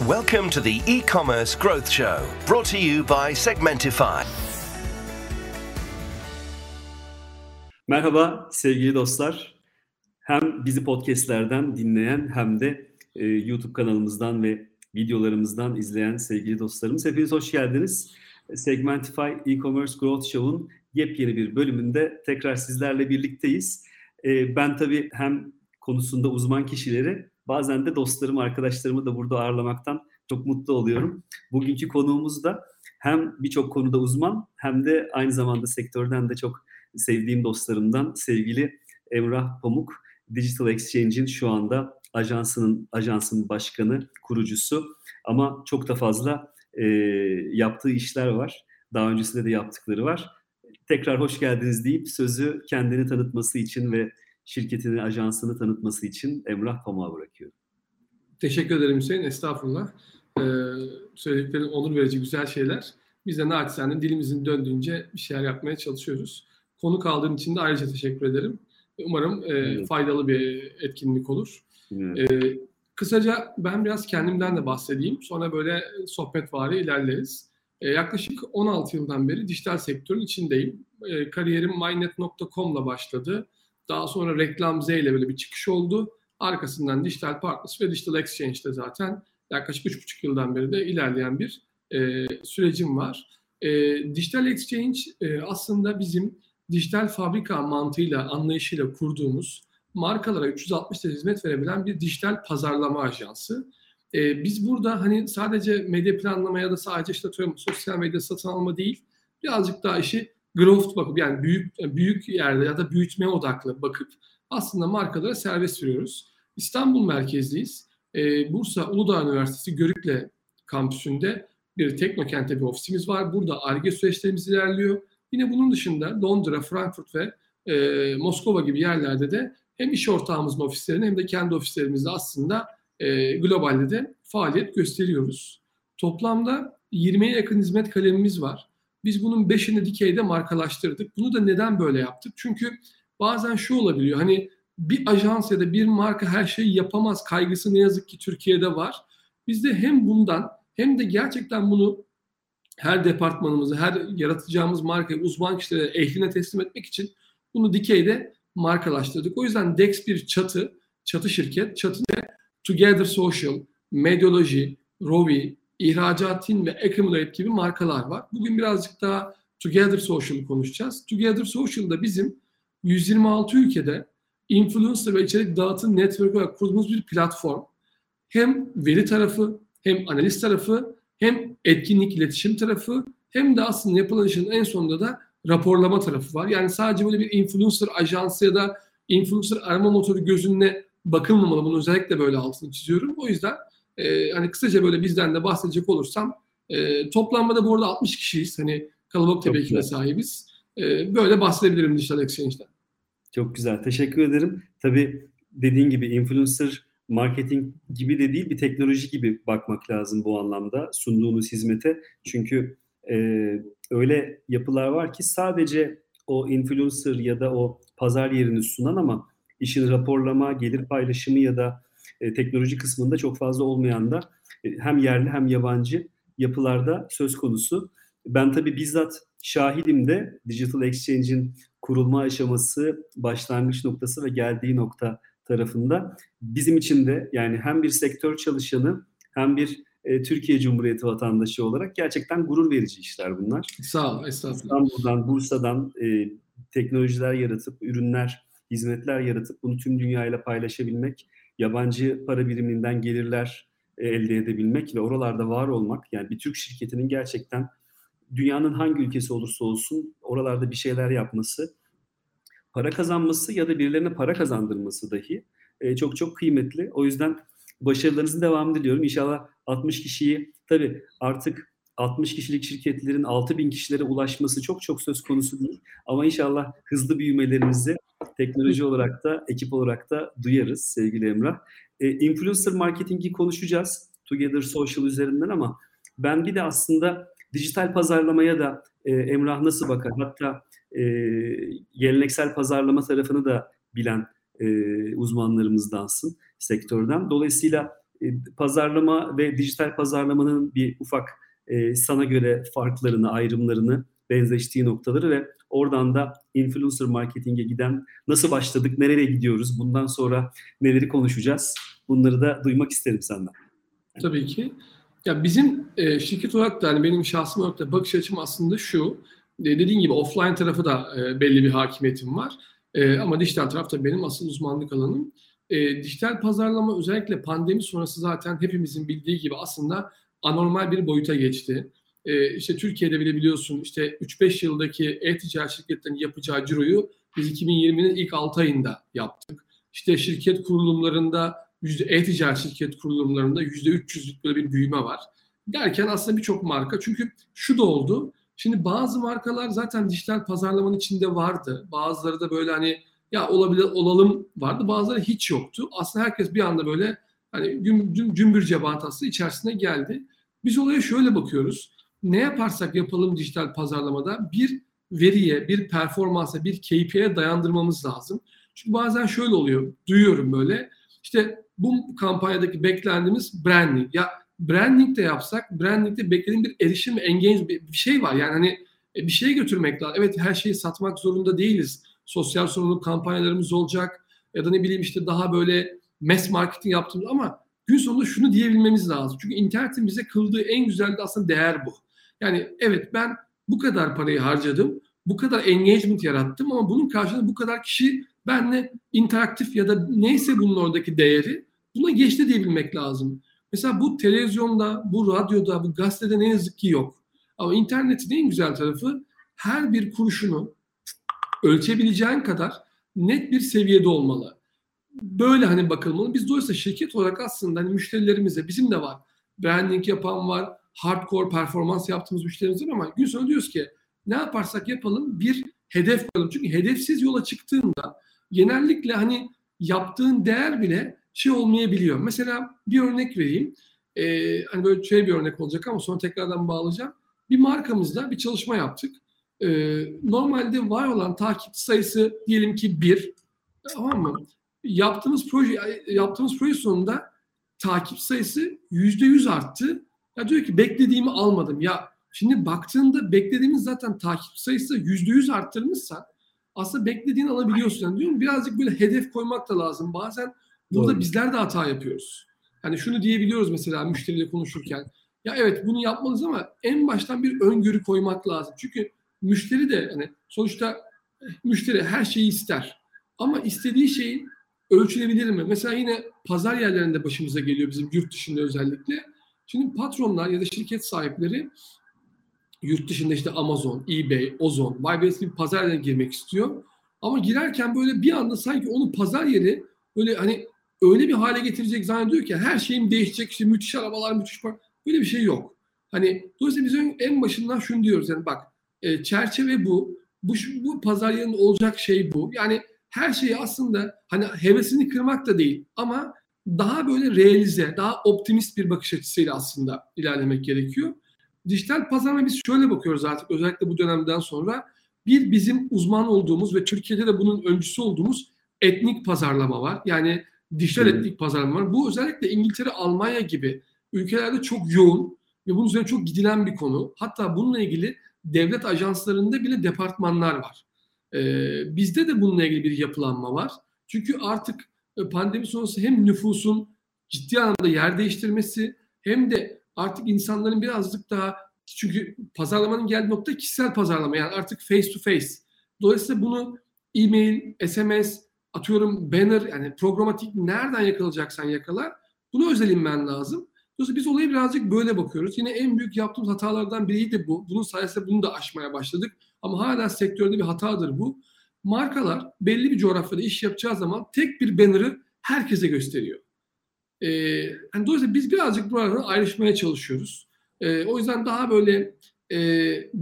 Welcome to the e-commerce growth show, brought to you by Segmentify. Merhaba sevgili dostlar. Hem bizi podcastlerden dinleyen hem de e, YouTube kanalımızdan ve videolarımızdan izleyen sevgili dostlarımız. Hepiniz hoş geldiniz. Segmentify e-commerce growth show'un yepyeni bir bölümünde tekrar sizlerle birlikteyiz. E, ben tabii hem konusunda uzman kişileri bazen de dostlarım, arkadaşlarımı da burada ağırlamaktan çok mutlu oluyorum. Bugünkü konuğumuz da hem birçok konuda uzman hem de aynı zamanda sektörden de çok sevdiğim dostlarımdan sevgili Emrah Pamuk. Digital Exchange'in şu anda ajansının ajansın başkanı, kurucusu ama çok da fazla e, yaptığı işler var. Daha öncesinde de yaptıkları var. Tekrar hoş geldiniz deyip sözü kendini tanıtması için ve şirketini, ajansını tanıtması için Emrah Pamuk'a bırakıyorum. Teşekkür ederim Hüseyin. Estağfurullah. Ee, söylediklerin onur verici güzel şeyler. Biz de naçizane dilimizin döndüğünce bir şeyler yapmaya çalışıyoruz. Konu kaldığın için de ayrıca teşekkür ederim. Umarım e, faydalı bir etkinlik olur. E, kısaca ben biraz kendimden de bahsedeyim. Sonra böyle sohbet vari ilerleriz. E, yaklaşık 16 yıldan beri dijital sektörün içindeyim. E, kariyerim mynet.com'la başladı. Daha sonra Reklam Z ile böyle bir çıkış oldu. Arkasından Dijital Partners ve Digital Exchange'de zaten yaklaşık 3,5 yıldan beri de ilerleyen bir e, sürecim var. E, Digital Exchange e, aslında bizim dijital fabrika mantığıyla, anlayışıyla kurduğumuz markalara 360 derece hizmet verebilen bir dijital pazarlama ajansı. Ee, biz burada hani sadece medya planlama ya da sadece işte sosyal medya satın alma değil, birazcık daha işi growth bakıp yani büyük büyük yerde ya da büyütmeye odaklı bakıp aslında markalara servis veriyoruz. İstanbul merkezliyiz. Ee, Bursa Uludağ Üniversitesi Görükle kampüsünde bir Teknokent'te bir ofisimiz var. Burada ARGE süreçlerimiz ilerliyor. Yine bunun dışında Londra, Frankfurt ve e, Moskova gibi yerlerde de hem iş ortağımızın ofislerini hem de kendi ofislerimizde aslında e, globalde de faaliyet gösteriyoruz. Toplamda 20'ye yakın hizmet kalemimiz var. Biz bunun 5'ini dikeyde markalaştırdık. Bunu da neden böyle yaptık? Çünkü bazen şu olabiliyor. Hani bir ajans ya da bir marka her şeyi yapamaz kaygısı ne yazık ki Türkiye'de var. Bizde hem bundan hem de gerçekten bunu her departmanımızı, her yaratacağımız markayı uzman kişilere ehline teslim etmek için bunu dikeyde markalaştırdık. O yüzden DEX bir çatı, çatı şirket. Çatıda Together Social, Mediology, Rovi, İhracatin ve Accumulate gibi markalar var. Bugün birazcık daha Together Social'ı konuşacağız. Together Social'da bizim 126 ülkede influencer ve içerik dağıtım network olarak kurduğumuz bir platform. Hem veri tarafı, hem analiz tarafı, hem etkinlik iletişim tarafı, hem de aslında yapılan işin en sonunda da raporlama tarafı var. Yani sadece böyle bir influencer ajansı ya da influencer arama motoru gözünle bakılmamalı. Bunu özellikle böyle altını çiziyorum. O yüzden e, hani kısaca böyle bizden de bahsedecek olursam e, toplanmada bu arada 60 kişiyiz. Hani kalabalık tabii ki sahibiz. E, böyle bahsedebilirim Digital Exchange'den. Çok güzel. Teşekkür ederim. Tabii dediğin gibi influencer marketing gibi de değil bir teknoloji gibi bakmak lazım bu anlamda sunduğunuz hizmete. Çünkü e, öyle yapılar var ki sadece o influencer ya da o pazar yerini sunan ama işin raporlama, gelir paylaşımı ya da e, teknoloji kısmında çok fazla olmayan da e, hem yerli hem yabancı yapılarda söz konusu. Ben tabii bizzat şahidim de Digital Exchange'in kurulma aşaması, başlangıç noktası ve geldiği nokta tarafında bizim için de yani hem bir sektör çalışanı hem bir e, Türkiye Cumhuriyeti vatandaşı olarak gerçekten gurur verici işler bunlar. Sağ ol, estağfurullah. İstanbul'dan, Bursa'dan e, teknolojiler yaratıp, ürünler, hizmetler yaratıp bunu tüm dünyayla paylaşabilmek, yabancı para biriminden gelirler e, elde edebilmek ve oralarda var olmak, yani bir Türk şirketinin gerçekten dünyanın hangi ülkesi olursa olsun oralarda bir şeyler yapması, para kazanması ya da birilerine para kazandırması dahi e, çok çok kıymetli. O yüzden başarılarınızın devamını diliyorum. İnşallah 60 kişiyi tabii artık 60 kişilik şirketlerin 6 bin kişilere ulaşması çok çok söz konusu değil. Ama inşallah hızlı büyümelerimizi teknoloji olarak da ekip olarak da duyarız sevgili Emrah. E, influencer marketingi konuşacağız Together Social üzerinden ama ben bir de aslında dijital pazarlamaya da e, Emrah nasıl bakar? Hatta e, geleneksel pazarlama tarafını da bilen e, uzmanlarımızdansın sektörden. Dolayısıyla pazarlama ve dijital pazarlamanın bir ufak e, sana göre farklarını, ayrımlarını, benzeştiği noktaları ve oradan da influencer marketinge giden nasıl başladık, nereye gidiyoruz, bundan sonra neleri konuşacağız bunları da duymak isterim senden. Tabii ki. Ya bizim e, şirket olarak da hani benim şahsım olarak da bakış açım aslında şu. E, dediğin gibi offline tarafı da e, belli bir hakimiyetim var. E, ama dijital taraf da benim asıl uzmanlık alanım. E, dijital pazarlama özellikle pandemi sonrası zaten hepimizin bildiği gibi aslında anormal bir boyuta geçti. E, işte Türkiye'de bile biliyorsun işte 3-5 yıldaki e-ticaret şirketlerinin yapacağı ciroyu biz 2020'nin ilk 6 ayında yaptık. İşte şirket kurulumlarında e-ticaret şirket kurulumlarında %300'lük böyle bir büyüme var. Derken aslında birçok marka çünkü şu da oldu. Şimdi bazı markalar zaten dijital pazarlamanın içinde vardı. Bazıları da böyle hani ya olabilir olalım vardı. Bazıları hiç yoktu. Aslında herkes bir anda böyle hani cümbür cemaat aslında içerisine geldi. Biz olaya şöyle bakıyoruz. Ne yaparsak yapalım dijital pazarlamada bir veriye, bir performansa, bir KPI'ye dayandırmamız lazım. Çünkü bazen şöyle oluyor. Duyuyorum böyle. İşte bu kampanyadaki beklentimiz branding. Ya branding de yapsak, brandingde beklediğim bir erişim, engage bir, şey var. Yani hani e, bir şeye götürmek lazım. Evet her şeyi satmak zorunda değiliz. Sosyal sorumluluk kampanyalarımız olacak. Ya da ne bileyim işte daha böyle mass marketing yaptığımız ama gün sonunda şunu diyebilmemiz lazım. Çünkü internetin bize kıldığı en güzel de aslında değer bu. Yani evet ben bu kadar parayı harcadım, bu kadar engagement yarattım ama bunun karşılığında bu kadar kişi benle interaktif ya da neyse bunun oradaki değeri buna geçti diyebilmek lazım. Mesela bu televizyonda, bu radyoda, bu gazetede ne yazık ki yok. Ama internetin en güzel tarafı her bir kuruşunu ölçebileceğin kadar net bir seviyede olmalı. Böyle hani bakılmalı. Biz dolayısıyla şirket olarak aslında hani müşterilerimize bizim de var. Branding yapan var, hardcore performans yaptığımız müşterimiz var ama gün sonunda diyoruz ki ne yaparsak yapalım bir hedef koyalım. Çünkü hedefsiz yola çıktığında genellikle hani yaptığın değer bile şey olmayabiliyor. Mesela bir örnek vereyim. Ee, hani böyle şey bir örnek olacak ama sonra tekrardan bağlayacağım. Bir markamızda bir çalışma yaptık. Ee, normalde var olan takipçi sayısı diyelim ki bir. Tamam mı? Yaptığımız proje yaptığımız proje sonunda takip sayısı yüzde yüz arttı. Ya diyor ki beklediğimi almadım. Ya şimdi baktığında beklediğimiz zaten takip sayısı yüzde yüz arttırmışsa aslında beklediğini alabiliyorsun. Yani diyorum birazcık böyle hedef koymak da lazım. Bazen burada Doğru. bizler de hata yapıyoruz. Hani şunu diyebiliyoruz mesela müşteriyle konuşurken. Ya evet bunu yapmalıyız ama en baştan bir öngörü koymak lazım. Çünkü müşteri de hani sonuçta müşteri her şeyi ister. Ama istediği şey ölçülebilir mi? Mesela yine pazar yerlerinde başımıza geliyor bizim yurt dışında özellikle. Şimdi patronlar ya da şirket sahipleri yurt dışında işte Amazon, eBay, Ozon, Wildberries gibi pazar yerine girmek istiyor. Ama girerken böyle bir anda sanki onun pazar yeri böyle hani öyle bir hale getirecek zannediyor ki her şeyim değişecek işte müthiş arabalar, müthiş par böyle bir şey yok. Hani dolayısıyla biz en başından şunu diyoruz yani bak e, çerçeve bu, bu, bu pazar yerinde olacak şey bu. Yani her şeyi aslında hani hevesini kırmak da değil ama daha böyle realize, daha optimist bir bakış açısıyla aslında ilerlemek gerekiyor. Dijital pazarlama biz şöyle bakıyoruz artık özellikle bu dönemden sonra. Bir bizim uzman olduğumuz ve Türkiye'de de bunun öncüsü olduğumuz etnik pazarlama var. Yani dijital hmm. etnik pazarlama var. Bu özellikle İngiltere, Almanya gibi ülkelerde çok yoğun ve bunun üzerine çok gidilen bir konu. Hatta bununla ilgili devlet ajanslarında bile departmanlar var. Ee, bizde de bununla ilgili bir yapılanma var. Çünkü artık pandemi sonrası hem nüfusun ciddi anlamda yer değiştirmesi hem de artık insanların birazcık daha çünkü pazarlamanın geldiği nokta kişisel pazarlama yani artık face to face. Dolayısıyla bunu e-mail, SMS, atıyorum banner yani programatik nereden yakalayacaksan yakala. Bunu özel inmen lazım. Dolayısıyla biz olaya birazcık böyle bakıyoruz. Yine en büyük yaptığımız hatalardan biriydi bu. Bunun sayesinde bunu da aşmaya başladık. Ama hala sektörde bir hatadır bu. Markalar belli bir coğrafyada iş yapacağı zaman tek bir banner'ı herkese gösteriyor. Ee, yani dolayısıyla biz birazcık buradan ayrışmaya çalışıyoruz. Ee, o yüzden daha böyle e,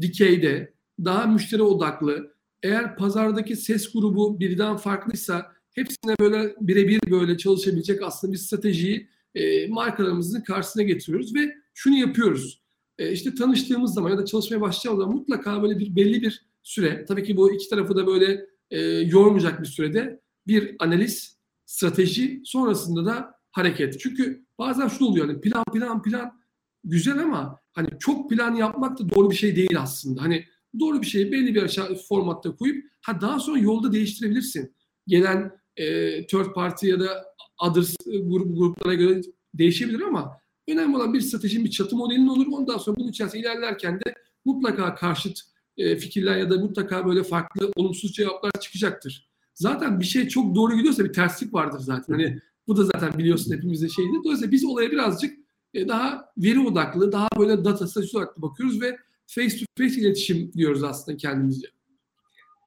dikeyde, daha müşteri odaklı, eğer pazardaki ses grubu birden farklıysa hepsine böyle birebir böyle çalışabilecek aslında bir stratejiyi e, markalarımızın karşısına getiriyoruz ve şunu yapıyoruz. E, işte tanıştığımız zaman ya da çalışmaya başlayacağımız zaman mutlaka böyle bir belli bir süre, tabii ki bu iki tarafı da böyle e, yormayacak bir sürede bir analiz, strateji sonrasında da hareket. Çünkü bazen şu oluyor hani plan plan plan güzel ama hani çok plan yapmak da doğru bir şey değil aslında. Hani doğru bir şeyi belli bir aşağı formatta koyup ha daha sonra yolda değiştirebilirsin. Gelen e, third party ya da others e, grup, gruplara göre değişebilir ama önemli olan bir stratejinin bir çatı modelinin olur. Ondan sonra bunun içerisinde ilerlerken de mutlaka karşıt e, fikirler ya da mutlaka böyle farklı olumsuz cevaplar çıkacaktır. Zaten bir şey çok doğru gidiyorsa bir terslik vardır zaten. Hani bu da zaten biliyorsun hepimizde şeydi. Dolayısıyla biz olaya birazcık e, daha veri odaklı, daha böyle data statüsü odaklı bakıyoruz ve face to face iletişim diyoruz aslında kendimizce.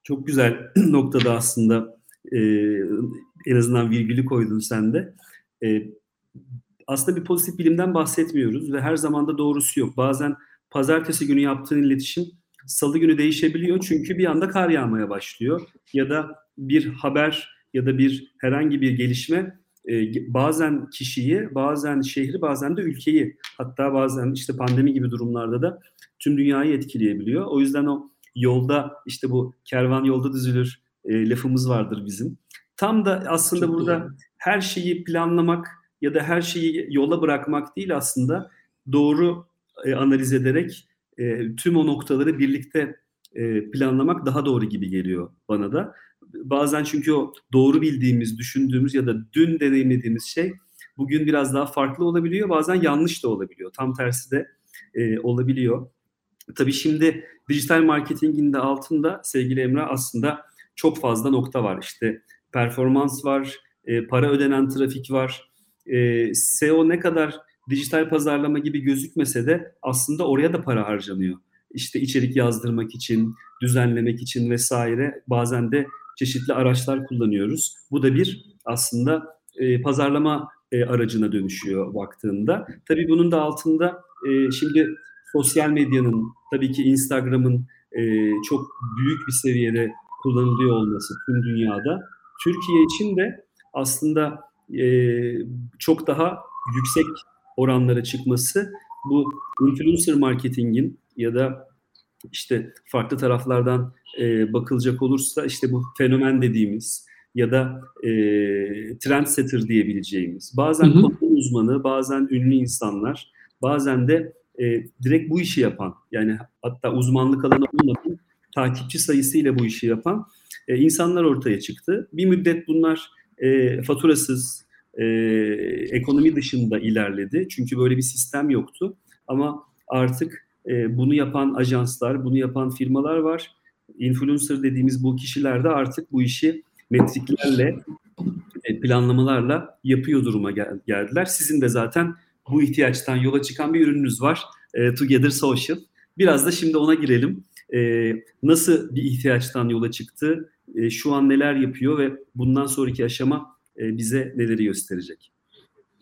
Çok güzel noktada aslında e, en azından virgülü koydun sen de. E, aslında bir pozitif bilimden bahsetmiyoruz ve her zaman da doğrusu yok. Bazen pazartesi günü yaptığın iletişim salı günü değişebiliyor çünkü bir anda kar yağmaya başlıyor ya da bir haber ya da bir herhangi bir gelişme e, bazen kişiyi, bazen şehri, bazen de ülkeyi hatta bazen işte pandemi gibi durumlarda da tüm dünyayı etkileyebiliyor. O yüzden o yolda işte bu kervan yolda düzülür e, lafımız vardır bizim. Tam da aslında Çok burada doğru. her şeyi planlamak ya da her şeyi yola bırakmak değil aslında doğru e, analiz ederek e, tüm o noktaları birlikte e, planlamak daha doğru gibi geliyor bana da. Bazen çünkü o doğru bildiğimiz, düşündüğümüz ya da dün deneyimlediğimiz şey bugün biraz daha farklı olabiliyor. Bazen yanlış da olabiliyor. Tam tersi de e, olabiliyor. Tabii şimdi dijital marketingin de altında sevgili Emrah aslında çok fazla nokta var. İşte performans var, e, para ödenen trafik var. E, SEO ne kadar dijital pazarlama gibi gözükmese de aslında oraya da para harcanıyor. İşte içerik yazdırmak için, düzenlemek için vesaire bazen de çeşitli araçlar kullanıyoruz. Bu da bir aslında e, pazarlama e, aracına dönüşüyor baktığında. Tabii bunun da altında e, şimdi sosyal medyanın, tabii ki Instagram'ın e, çok büyük bir seviyede kullanılıyor olması tüm dünyada. Türkiye için de aslında e, çok daha yüksek oranlara çıkması bu influencer marketingin ya da işte farklı taraflardan e, bakılacak olursa işte bu fenomen dediğimiz ya da e, trendsetter diyebileceğimiz bazen hı konu uzmanı bazen ünlü insanlar bazen de e, direkt bu işi yapan yani hatta uzmanlık alanı olmadan takipçi sayısıyla bu işi yapan e, insanlar ortaya çıktı. Bir müddet bunlar e, faturasız, e, ekonomi dışında ilerledi. Çünkü böyle bir sistem yoktu. Ama artık e, bunu yapan ajanslar, bunu yapan firmalar var. Influencer dediğimiz bu kişiler de artık bu işi metriklerle, e, planlamalarla yapıyor duruma gel- geldiler. Sizin de zaten bu ihtiyaçtan yola çıkan bir ürününüz var. E, Together Social. Biraz da şimdi ona girelim. E, nasıl bir ihtiyaçtan yola çıktı? E, şu an neler yapıyor ve bundan sonraki aşama e, bize neleri gösterecek?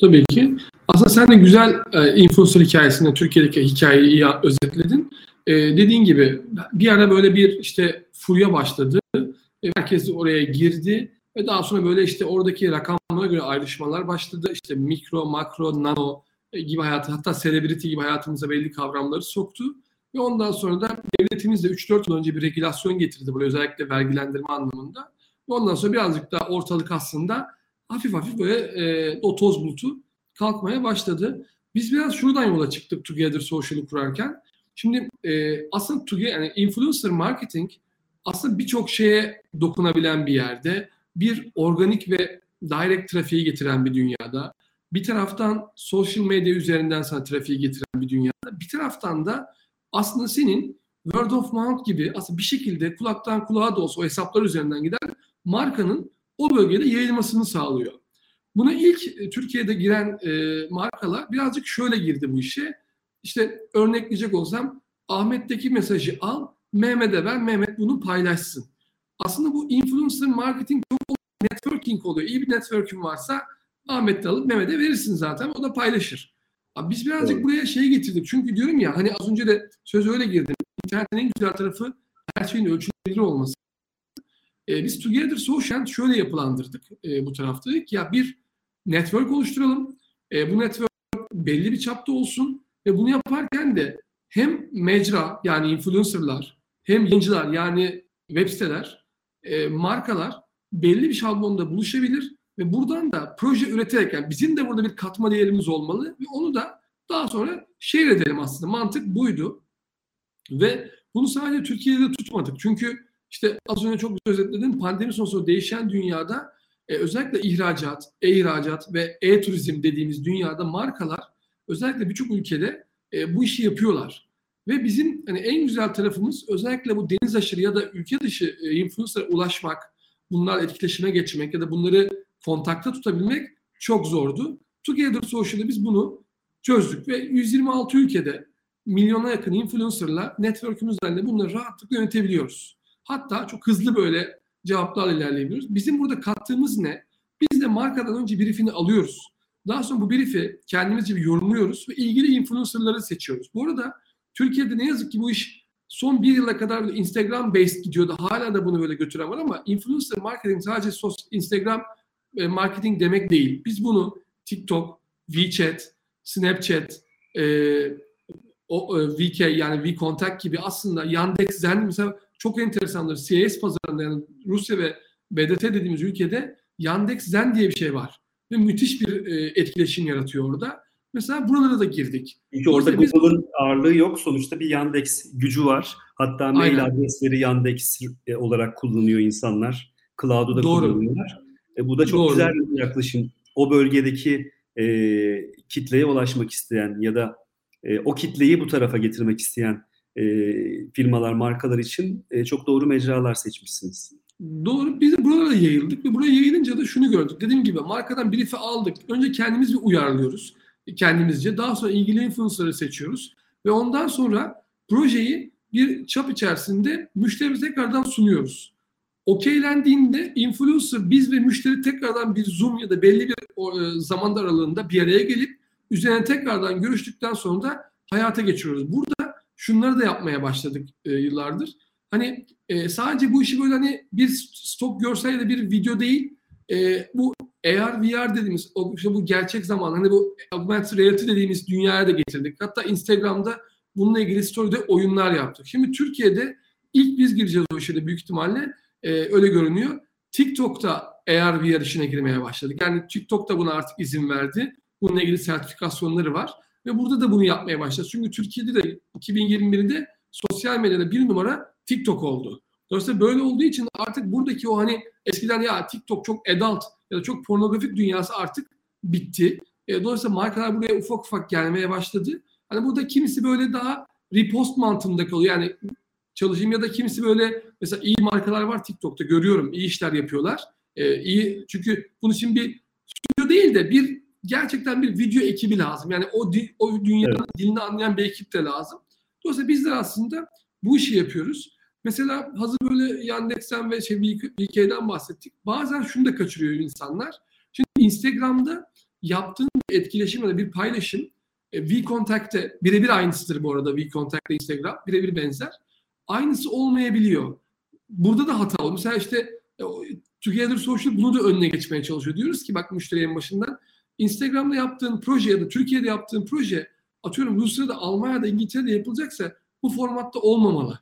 Tabii ki. Aslında sen de güzel e, influencer hikayesinde Türkiye'deki hikayeyi iyi özetledin. E, dediğin gibi bir ara böyle bir işte furya başladı. E, herkes oraya girdi ve daha sonra böyle işte oradaki rakamlara göre ayrışmalar başladı. İşte mikro, makro, nano e, gibi hayatı hatta celebrity gibi hayatımıza belli kavramları soktu. Ve ondan sonra da devletimiz de 3-4 yıl önce bir regülasyon getirdi böyle özellikle vergilendirme anlamında. Ve ondan sonra birazcık daha ortalık aslında hafif hafif böyle e, o toz bulutu kalkmaya başladı. Biz biraz şuradan yola çıktık Together Social'ı kurarken. Şimdi e, aslında Together, yani influencer marketing aslında birçok şeye dokunabilen bir yerde. Bir organik ve direct trafiği getiren bir dünyada. Bir taraftan social medya üzerinden sana trafiği getiren bir dünyada. Bir taraftan da aslında senin word of mouth gibi aslında bir şekilde kulaktan kulağa da olsa o hesaplar üzerinden giden markanın o bölgede yayılmasını sağlıyor. Buna ilk e, Türkiye'de giren e, markalar birazcık şöyle girdi bu işe. İşte örnekleyecek olsam Ahmet'teki mesajı al, Mehmet'e ver, Mehmet bunu paylaşsın. Aslında bu influencer marketing çok networking oluyor. İyi bir networking varsa Ahmet'te alıp Mehmet'e verirsin zaten. O da paylaşır. Abi biz birazcık evet. buraya şey getirdik. Çünkü diyorum ya hani az önce de söz öyle girdim. İnternetin en güzel tarafı her şeyin ölçülebilir olması. E, biz Together Social şöyle yapılandırdık e, bu tarafta. Dedik ya bir network oluşturalım. E, bu network belli bir çapta olsun ve bunu yaparken de hem mecra yani influencerlar hem yayıncılar yani web siteler, e, markalar belli bir şablonda buluşabilir ve buradan da proje üreterek yani bizim de burada bir katma değerimiz olmalı ve onu da daha sonra şehir edelim aslında. Mantık buydu. Ve bunu sadece Türkiye'de tutmadık. Çünkü işte az önce çok güzel özetledim. Pandemi sonrası değişen dünyada e, özellikle ihracat, e-ihracat ve e-turizm dediğimiz dünyada markalar özellikle birçok ülkede e, bu işi yapıyorlar. Ve bizim hani en güzel tarafımız özellikle bu deniz aşırı ya da ülke dışı e, influencer'a ulaşmak, bunlar etkileşime geçmek ya da bunları kontakta tutabilmek çok zordu. Together Social'da biz bunu çözdük ve 126 ülkede milyona yakın influencer'la network'ümüz üzerinde bunları rahatlıkla yönetebiliyoruz. Hatta çok hızlı böyle cevaplarla ilerleyebiliyoruz. Bizim burada kattığımız ne? Biz de markadan önce briefini alıyoruz. Daha sonra bu brief'i kendimizce bir yorumluyoruz ve ilgili influencer'ları seçiyoruz. Bu arada Türkiye'de ne yazık ki bu iş son bir yıla kadar Instagram based gidiyordu. Hala da bunu böyle götüren var ama influencer marketing sadece sos, Instagram e, marketing demek değil. Biz bunu TikTok, WeChat, Snapchat, e, o e, VK yani VKontak gibi aslında Yandex, Zen mesela çok enteresandır. CIS pazarında yani Rusya ve BDT dediğimiz ülkede Yandex Zen diye bir şey var. Ve müthiş bir e, etkileşim yaratıyor orada. Mesela buralara da girdik. Çünkü orada Google'ın biz... ağırlığı yok. Sonuçta bir Yandex gücü var. Hatta mail Aynen. adresleri Yandex e, olarak kullanıyor insanlar. Cloud'u da Doğru. kullanıyorlar. E, bu da çok Doğru. güzel bir yaklaşım. O bölgedeki e, kitleye ulaşmak isteyen ya da e, o kitleyi bu tarafa getirmek isteyen e, firmalar, markalar için e, çok doğru mecralar seçmişsiniz. Doğru. Biz de buralara yayıldık ve buraya yayılınca da şunu gördük. Dediğim gibi markadan brief'i aldık. Önce kendimiz bir uyarlıyoruz kendimizce. Daha sonra ilgili influencer'ı seçiyoruz. Ve ondan sonra projeyi bir çap içerisinde müşterimize tekrardan sunuyoruz. Okeylendiğinde influencer biz ve müşteri tekrardan bir Zoom ya da belli bir e, zaman aralığında bir araya gelip üzerine tekrardan görüştükten sonra da hayata geçiyoruz. Burada şunları da yapmaya başladık e, yıllardır. Hani e, sadece bu işi böyle hani bir stok görsel ya da bir video değil, e, bu AR, VR dediğimiz o, işte bu gerçek zaman hani bu augmented reality dediğimiz dünyaya da getirdik. Hatta Instagram'da bununla ilgili story'de oyunlar yaptık. Şimdi Türkiye'de ilk biz gireceğiz o işe de büyük ihtimalle e, öyle görünüyor. TikTok'ta AR, VR işine girmeye başladık. Yani TikTok da buna artık izin verdi. Bununla ilgili sertifikasyonları var. Ve burada da bunu yapmaya başladı. Çünkü Türkiye'de de 2021'de sosyal medyada bir numara TikTok oldu. Dolayısıyla böyle olduğu için artık buradaki o hani eskiden ya TikTok çok adult ya da çok pornografik dünyası artık bitti. E, dolayısıyla markalar buraya ufak ufak gelmeye başladı. Hani burada kimisi böyle daha repost mantığında kalıyor. Yani çalışayım ya da kimisi böyle mesela iyi markalar var TikTok'ta görüyorum. iyi işler yapıyorlar. E, iyi çünkü bunun için bir stüdyo değil de bir gerçekten bir video ekibi lazım. Yani o o dünyanın evet. dilini anlayan bir ekip de lazım. Dolayısıyla bizler aslında bu işi yapıyoruz. Mesela hazır böyle Yandex'ten ve şey VK'den bahsettik. Bazen şunu da kaçırıyor insanlar. Şimdi Instagram'da yaptığın bir etkileşim ya da bir paylaşım e, VKontact'te birebir aynısıdır bu arada VKontact'te Instagram. Birebir benzer. Aynısı olmayabiliyor. Burada da hata oluyor. Mesela işte e, Together Social bunu da önüne geçmeye çalışıyor. Diyoruz ki bak müşteriye başından Instagram'da yaptığın proje ya da Türkiye'de yaptığın proje atıyorum Rusya'da, Almanya'da, İngiltere'de yapılacaksa bu formatta olmamalı.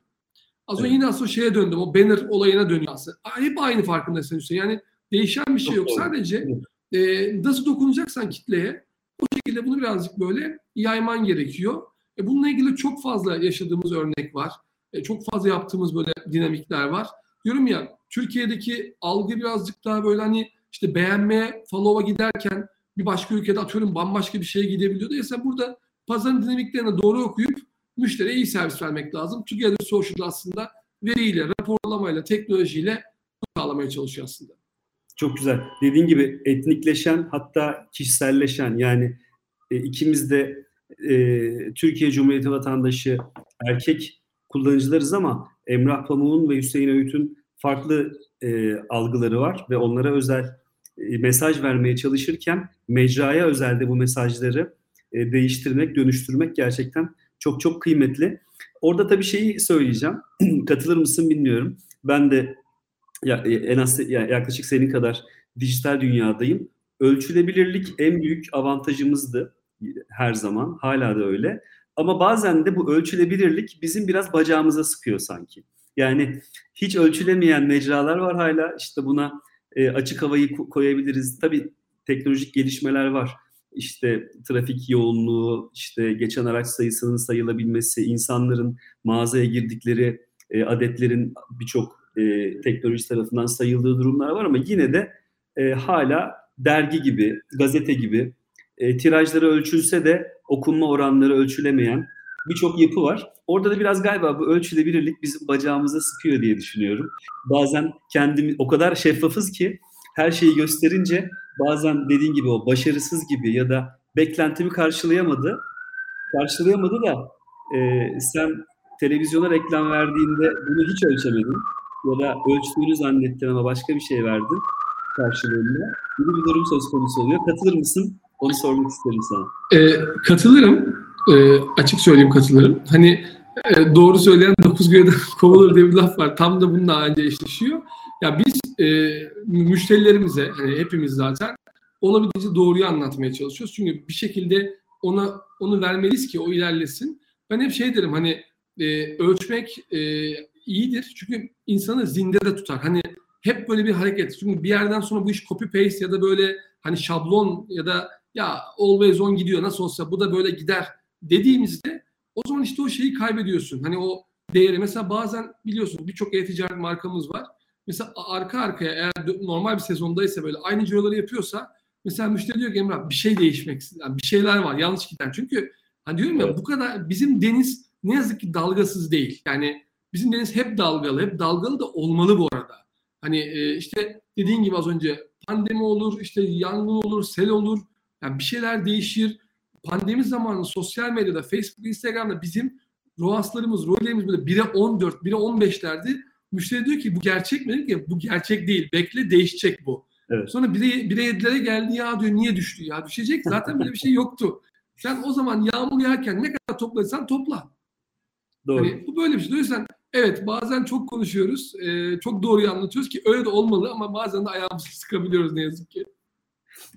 Az önce evet. yine aslında şeye döndüm. O banner olayına dönüyor aslında. Hep aynı farkındasın Hüseyin. Yani değişen bir şey yok. Sadece e, nasıl dokunacaksan kitleye o şekilde bunu birazcık böyle yayman gerekiyor. E, bununla ilgili çok fazla yaşadığımız örnek var. E, çok fazla yaptığımız böyle dinamikler var. Diyorum ya Türkiye'deki algı birazcık daha böyle hani işte beğenmeye, follow'a giderken bir başka ülkede atıyorum bambaşka bir şeye gidebiliyordu. Ya sen burada pazarın dinamiklerini doğru okuyup müşteriye iyi servis vermek lazım. Together Social aslında veriyle, raporlamayla, teknolojiyle sağlamaya çalışıyor aslında. Çok güzel. Dediğin gibi etnikleşen hatta kişiselleşen yani e, ikimiz de e, Türkiye Cumhuriyeti vatandaşı erkek kullanıcılarız ama Emrah Pamuk'un ve Hüseyin Öğüt'ün farklı e, algıları var ve onlara özel mesaj vermeye çalışırken mecraya özelde bu mesajları e, değiştirmek, dönüştürmek gerçekten çok çok kıymetli. Orada tabii şeyi söyleyeceğim. Katılır mısın bilmiyorum. Ben de ya, e, en az ya, yaklaşık senin kadar dijital dünyadayım. Ölçülebilirlik en büyük avantajımızdı her zaman. Hala da öyle. Ama bazen de bu ölçülebilirlik bizim biraz bacağımıza sıkıyor sanki. Yani hiç ölçülemeyen mecralar var hala. İşte buna e, açık havayı koyabiliriz. Tabii teknolojik gelişmeler var. İşte trafik yoğunluğu, işte geçen araç sayısının sayılabilmesi, insanların mağazaya girdikleri e, adetlerin birçok e, teknoloji tarafından sayıldığı durumlar var ama yine de e, hala dergi gibi, gazete gibi e, tirajları ölçülse de okunma oranları ölçülemeyen birçok yapı var. Orada da biraz galiba bu ölçülebilirlik bizim bacağımıza sıkıyor diye düşünüyorum. Bazen kendimi o kadar şeffafız ki her şeyi gösterince bazen dediğin gibi o başarısız gibi ya da beklentimi karşılayamadı. Karşılayamadı da e, sen televizyona reklam verdiğinde bunu hiç ölçemedin ya da ölçtüğünü zannettin ama başka bir şey verdin karşılığında. Gibi bir durum söz konusu oluyor. Katılır mısın? Onu sormak isterim sana. E, katılırım. E, açık söyleyeyim katılırım. Hani e, doğru söyleyen dokuz göğe kovulur diye bir laf var. Tam da bununla önce eşleşiyor. Ya biz e, müşterilerimize, hani hepimiz zaten olabildiğince doğruyu anlatmaya çalışıyoruz. Çünkü bir şekilde ona onu vermeliyiz ki o ilerlesin. Ben hep şey derim hani e, ölçmek e, iyidir. Çünkü insanı zinde de tutar. Hani hep böyle bir hareket. Çünkü bir yerden sonra bu iş copy paste ya da böyle hani şablon ya da ya always on gidiyor nasıl olsa bu da böyle gider dediğimizde o zaman işte o şeyi kaybediyorsun. Hani o değeri mesela bazen biliyorsun birçok e-ticaret markamız var. Mesela arka arkaya eğer normal bir sezondaysa böyle aynı ciroları yapıyorsa mesela müşteri diyor ki Emrah bir şey değişmek yani bir şeyler var yanlış giden. Çünkü hani diyorum ya evet. bu kadar bizim deniz ne yazık ki dalgasız değil. Yani bizim deniz hep dalgalı, hep dalgalı da olmalı bu arada. Hani e, işte dediğin gibi az önce pandemi olur, işte yangın olur, sel olur. Yani bir şeyler değişir. Pandemi zamanı sosyal medyada, Facebook, Instagram'da bizim ROAS'larımız, rollerimiz böyle 1'e 14, 1'e 15'lerdi. Müşteri diyor ki bu gerçek mi? ki bu gerçek değil. Bekle değişecek bu. Evet. Sonra 1'e 1'e 7'lere geldi ya diyor niye düştü? Ya düşecek zaten böyle bir şey yoktu. Sen o zaman yağmur yağarken ne kadar topladıysan topla. Doğru. Hani bu böyle bir şey. O yüzden evet bazen çok konuşuyoruz. E, çok doğruyu anlatıyoruz ki öyle de olmalı ama bazen de ayağımızı sıkabiliyoruz ne yazık ki.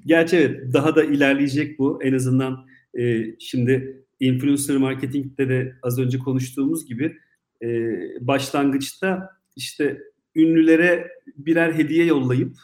Gerçi evet daha da ilerleyecek bu. En azından e, şimdi influencer marketingde de az önce konuştuğumuz gibi e, başlangıçta işte ünlülere birer hediye yollayıp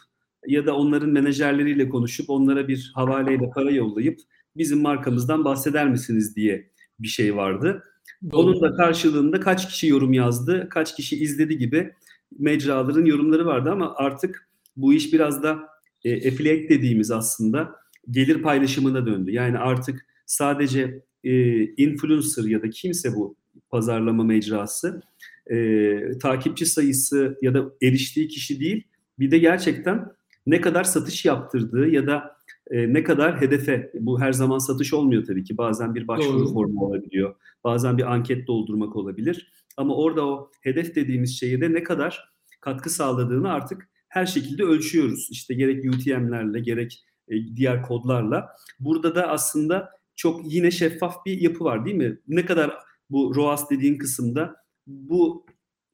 ya da onların menajerleriyle konuşup onlara bir havaleyle para yollayıp bizim markamızdan bahseder misiniz diye bir şey vardı. Doğru. Onun da karşılığında kaç kişi yorum yazdı, kaç kişi izledi gibi mecraların yorumları vardı ama artık bu iş biraz da e, affiliate dediğimiz aslında gelir paylaşımına döndü. Yani artık sadece e, influencer ya da kimse bu pazarlama mecrası e, takipçi sayısı ya da eriştiği kişi değil bir de gerçekten ne kadar satış yaptırdığı ya da e, ne kadar hedefe, bu her zaman satış olmuyor tabii ki. Bazen bir başvuru Doğru. formu olabiliyor. Bazen bir anket doldurmak olabilir. Ama orada o hedef dediğimiz şeye de ne kadar katkı sağladığını artık her şekilde ölçüyoruz. İşte gerek UTM'lerle gerek e, diğer kodlarla. Burada da aslında çok yine şeffaf bir yapı var değil mi? Ne kadar bu ROAS dediğin kısımda bu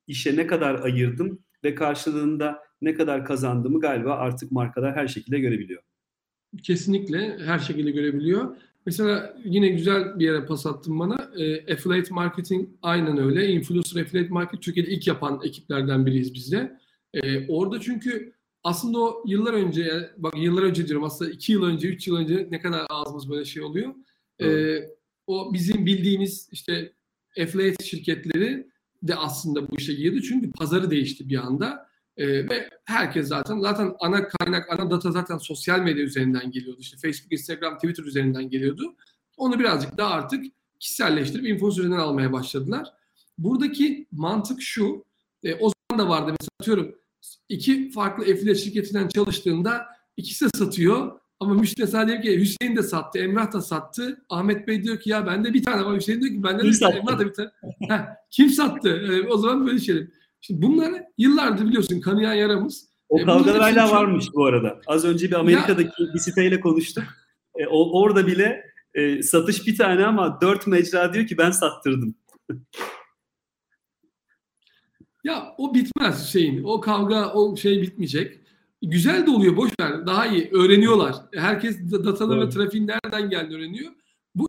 işe ne kadar ayırdım ve karşılığında ne kadar kazandığımı galiba artık markalar her şekilde görebiliyor kesinlikle her şekilde görebiliyor. Mesela yine güzel bir yere pas attın bana. E, affiliate marketing aynen öyle. Influencer affiliate marketing Türkiye'de ilk yapan ekiplerden biriyiz biz de. E, orada çünkü aslında o yıllar önce, bak yıllar önce diyorum aslında iki yıl önce, üç yıl önce ne kadar ağzımız böyle şey oluyor. E, o bizim bildiğimiz işte affiliate şirketleri de aslında bu işe girdi. Çünkü pazarı değişti bir anda. E, ve herkes zaten zaten ana kaynak, ana data zaten sosyal medya üzerinden geliyordu. İşte Facebook, Instagram, Twitter üzerinden geliyordu. Onu birazcık daha artık kişiselleştirip info üzerinden almaya başladılar. Buradaki mantık şu. E, o zaman da vardı mesela atıyorum iki farklı affiliate şirketinden çalıştığında ikisi satıyor. Ama müşteri sadece ki Hüseyin de sattı, Emrah da sattı. Ahmet Bey diyor ki ya bende bir tane var. Hüseyin diyor ki bende de bir tane, Emrah da bir tane. Heh, kim sattı? E, o zaman böyle şeyler. Şimdi bunlar yıllardır biliyorsun kanayan yaramız. O e, kavgalar hala çok... varmış bu arada. Az önce bir Amerika'daki ya... bir siteyle konuştuk. E, o, orada bile e, satış bir tane ama dört mecra diyor ki ben sattırdım. ya o bitmez şeyin. O kavga o şey bitmeyecek. Güzel de oluyor boş ver. Daha iyi öğreniyorlar. Herkes dataları evet. ve trafiğin nereden geldi öğreniyor. Bu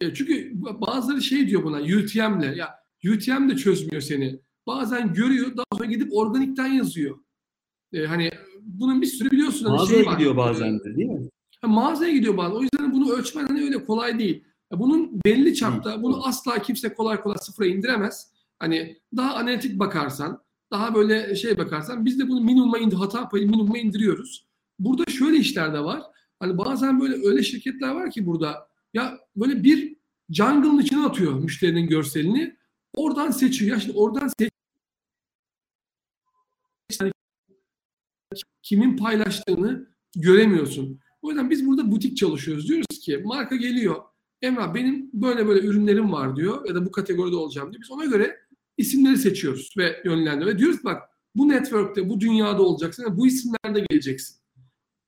e, çünkü bazıları şey diyor buna UTM'le ya UTM de çözmüyor seni. Bazen görüyor daha sonra gidip organikten yazıyor. E, hani bunun bir sürü biliyorsun. Hani mağazaya şey gidiyor var. bazen de değil mi? Ha, mağazaya gidiyor bazen. O yüzden bunu ölçmen hani öyle kolay değil. Bunun belli çapta, bunu asla kimse kolay kolay sıfıra indiremez. Hani daha analitik bakarsan, daha böyle şey bakarsan biz de bunu minimuma indir, hata payı minimuma indiriyoruz. Burada şöyle işler de var. Hani bazen böyle öyle şirketler var ki burada ya böyle bir jungle'ın içine atıyor müşterinin görselini. Oradan seçiyor. Ya şimdi oradan seç kimin paylaştığını göremiyorsun. O yüzden biz burada butik çalışıyoruz. Diyoruz ki marka geliyor. Emrah benim böyle böyle ürünlerim var diyor ya da bu kategoride olacağım diyor. Biz ona göre isimleri seçiyoruz ve yönlendiriyoruz. Ve diyoruz bak bu network'te, bu dünyada olacaksın. Bu isimlerde geleceksin.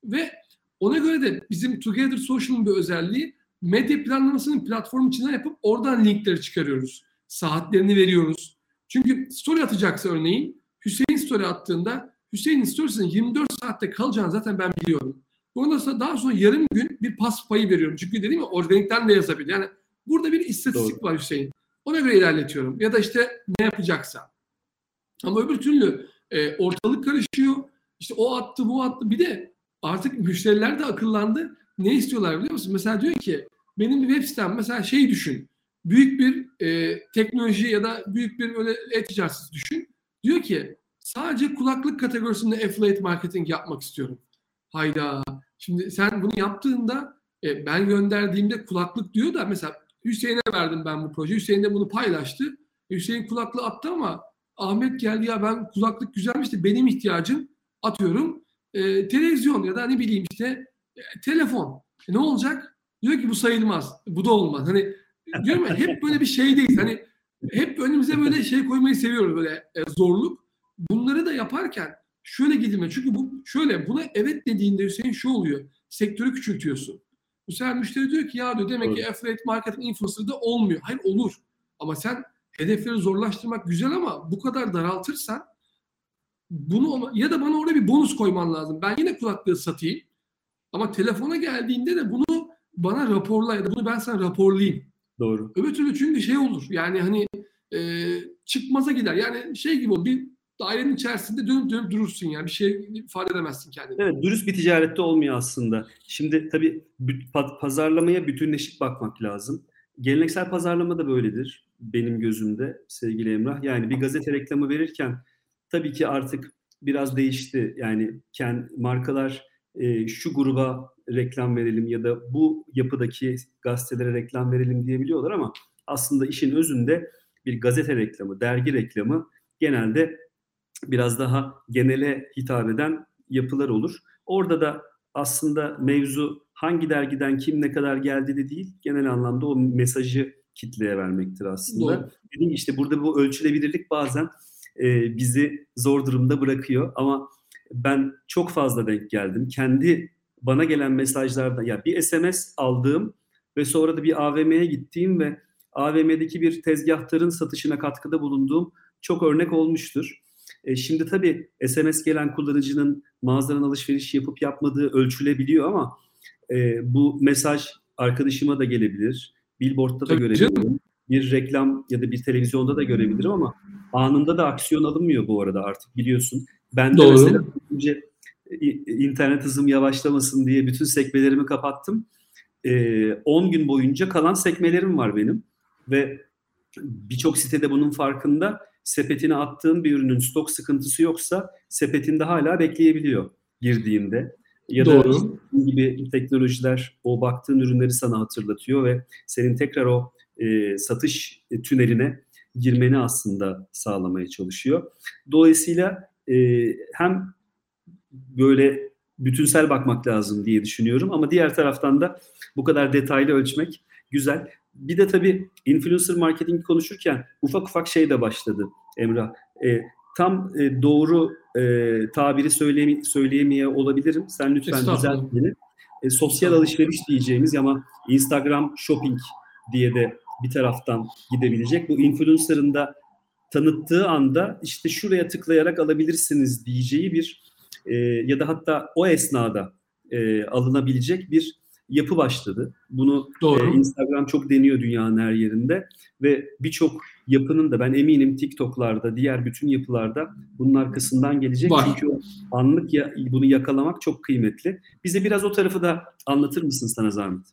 Ve ona göre de bizim Together Social'ın bir özelliği medya planlamasını platform içinden yapıp oradan linkleri çıkarıyoruz. Saatlerini veriyoruz. Çünkü story atacaksa örneğin Hüseyin story attığında Hüseyin'in storiesinin 24 saatte kalacağını zaten ben biliyorum. Ondan sonra daha sonra yarım gün bir pas payı veriyorum. Çünkü dedim ya organikten de yazabilir. Yani burada bir istatistik Doğru. var Hüseyin. Ona göre ilerletiyorum. Ya da işte ne yapacaksa. Ama öbür türlü e, ortalık karışıyor. İşte o attı bu attı. Bir de artık müşteriler de akıllandı. Ne istiyorlar biliyor musun? Mesela diyor ki benim bir web sitem mesela şey düşün. Büyük bir e, teknoloji ya da büyük bir öyle e-ticaret düşün. Diyor ki sadece kulaklık kategorisinde affiliate marketing yapmak istiyorum. Hayda. Şimdi sen bunu yaptığında e, ben gönderdiğimde kulaklık diyor da mesela Hüseyin'e verdim ben bu projeyi. Hüseyin de bunu paylaştı. Hüseyin kulaklığı attı ama Ahmet geldi ya ben kulaklık güzelmiş de benim ihtiyacım atıyorum e, televizyon ya da ne bileyim işte e, telefon. E, ne olacak? Diyor ki bu sayılmaz. Bu da olmaz. Hani diyorum ya hep böyle bir şeydeyiz. Hani hep önümüze böyle şey koymayı seviyoruz böyle e, zorluk. Bunları da yaparken şöyle gidilme. Çünkü bu şöyle buna evet dediğinde Hüseyin şu oluyor. Sektörü küçültüyorsun. Bu sefer müşteri diyor ki ya diyor demek ki affiliate marketing influencer'da olmuyor. Hayır olur. Ama sen hedefleri zorlaştırmak güzel ama bu kadar daraltırsan bunu ya da bana orada bir bonus koyman lazım. Ben yine kulaklığı satayım. Ama telefona geldiğinde de bunu bana raporla ya da bunu ben sana raporlayayım. Doğru. Öbür türlü çünkü şey olur. Yani hani e, çıkmaza gider. Yani şey gibi o bir dairenin içerisinde dönüp dönüp durursun yani bir şey ifade edemezsin kendini. Evet dürüst bir ticarette olmuyor aslında. Şimdi tabii pazarlamaya bütünleşik bakmak lazım. Geleneksel pazarlama da böyledir benim gözümde sevgili Emrah. Yani bir gazete reklamı verirken tabii ki artık biraz değişti. Yani kendi markalar e, şu gruba reklam verelim ya da bu yapıdaki gazetelere reklam verelim diyebiliyorlar ama aslında işin özünde bir gazete reklamı, dergi reklamı genelde biraz daha genele hitap eden yapılar olur. Orada da aslında mevzu hangi dergiden kim ne kadar geldi de değil, genel anlamda o mesajı kitleye vermektir aslında. Doğru. Dediğim işte burada bu ölçülebilirlik bazen e, bizi zor durumda bırakıyor ama ben çok fazla denk geldim. Kendi bana gelen mesajlarda ya bir SMS aldığım ve sonra da bir AVM'ye gittiğim ve AVM'deki bir tezgahtarın satışına katkıda bulunduğum çok örnek olmuştur. E, şimdi tabii SMS gelen kullanıcının mağazadan alışveriş yapıp yapmadığı ölçülebiliyor ama e, bu mesaj arkadaşıma da gelebilir. Billboard'da da görebilirim. Bir reklam ya da bir televizyonda da görebilirim ama anında da aksiyon alınmıyor bu arada artık biliyorsun. Ben de Doğru. mesela önce internet hızım yavaşlamasın diye bütün sekmelerimi kapattım. 10 e, gün boyunca kalan sekmelerim var benim ve birçok sitede bunun farkında sepetine attığın bir ürünün stok sıkıntısı yoksa sepetinde hala bekleyebiliyor girdiğinde. Ya Doğru. da gibi teknolojiler o baktığın ürünleri sana hatırlatıyor ve senin tekrar o e, satış e, tüneline girmeni aslında sağlamaya çalışıyor. Dolayısıyla e, hem böyle bütünsel bakmak lazım diye düşünüyorum ama diğer taraftan da bu kadar detaylı ölçmek güzel. Bir de tabii influencer marketing konuşurken ufak ufak şey de başladı Emrah. E, tam e, doğru e, tabiri söyleyemi, söyleyemeye olabilirim. Sen lütfen düzelt beni. E, sosyal alışveriş diyeceğimiz ama Instagram shopping diye de bir taraftan gidebilecek. Bu influencer'ın da tanıttığı anda işte şuraya tıklayarak alabilirsiniz diyeceği bir e, ya da hatta o esnada e, alınabilecek bir yapı başladı. Bunu Doğru. E, Instagram çok deniyor dünyanın her yerinde ve birçok yapının da ben eminim TikTok'larda, diğer bütün yapılarda bunun arkasından gelecek. Var. Çünkü anlık ya, bunu yakalamak çok kıymetli. Bize biraz o tarafı da anlatır mısın sana zahmet?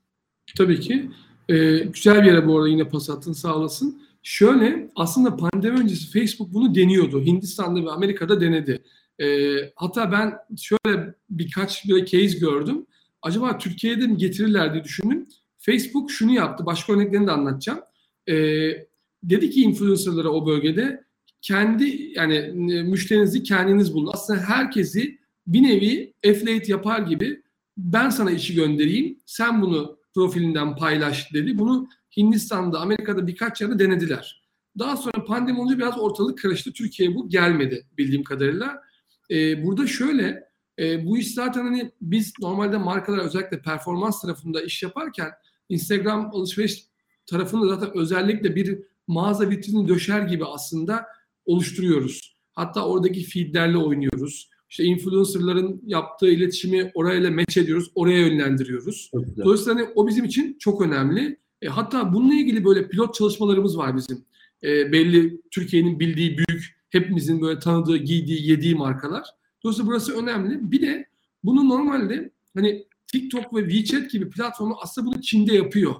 Tabii ki. Ee, güzel bir yere bu arada yine pas attın sağ olasın. Şöyle aslında pandemi öncesi Facebook bunu deniyordu. Hindistan'da ve Amerika'da denedi. Ee, hatta ben şöyle birkaç bir case gördüm. Acaba Türkiye'de mi getirirler diye düşündüm. Facebook şunu yaptı. Başka örneklerini de anlatacağım. Ee, dedi ki influencerlara o bölgede kendi yani e, müşterinizi kendiniz bulun. Aslında herkesi bir nevi affiliate yapar gibi ben sana işi göndereyim. Sen bunu profilinden paylaş dedi. Bunu Hindistan'da, Amerika'da birkaç yerde denediler. Daha sonra pandemi olunca biraz ortalık karıştı. Türkiye'ye bu gelmedi bildiğim kadarıyla. Ee, burada şöyle, e, bu iş zaten hani biz normalde markalar özellikle performans tarafında iş yaparken Instagram alışveriş tarafında zaten özellikle bir mağaza vitrini döşer gibi aslında oluşturuyoruz. Hatta oradaki feedlerle oynuyoruz. İşte influencerların yaptığı iletişimi orayla match ediyoruz, oraya yönlendiriyoruz. Dolayısıyla hani o bizim için çok önemli. E, hatta bununla ilgili böyle pilot çalışmalarımız var bizim. E, belli Türkiye'nin bildiği büyük, hepimizin böyle tanıdığı, giydiği, yediği markalar. Dolayısıyla burası önemli. Bir de bunu normalde hani TikTok ve WeChat gibi platformu aslında bunu Çin'de yapıyor.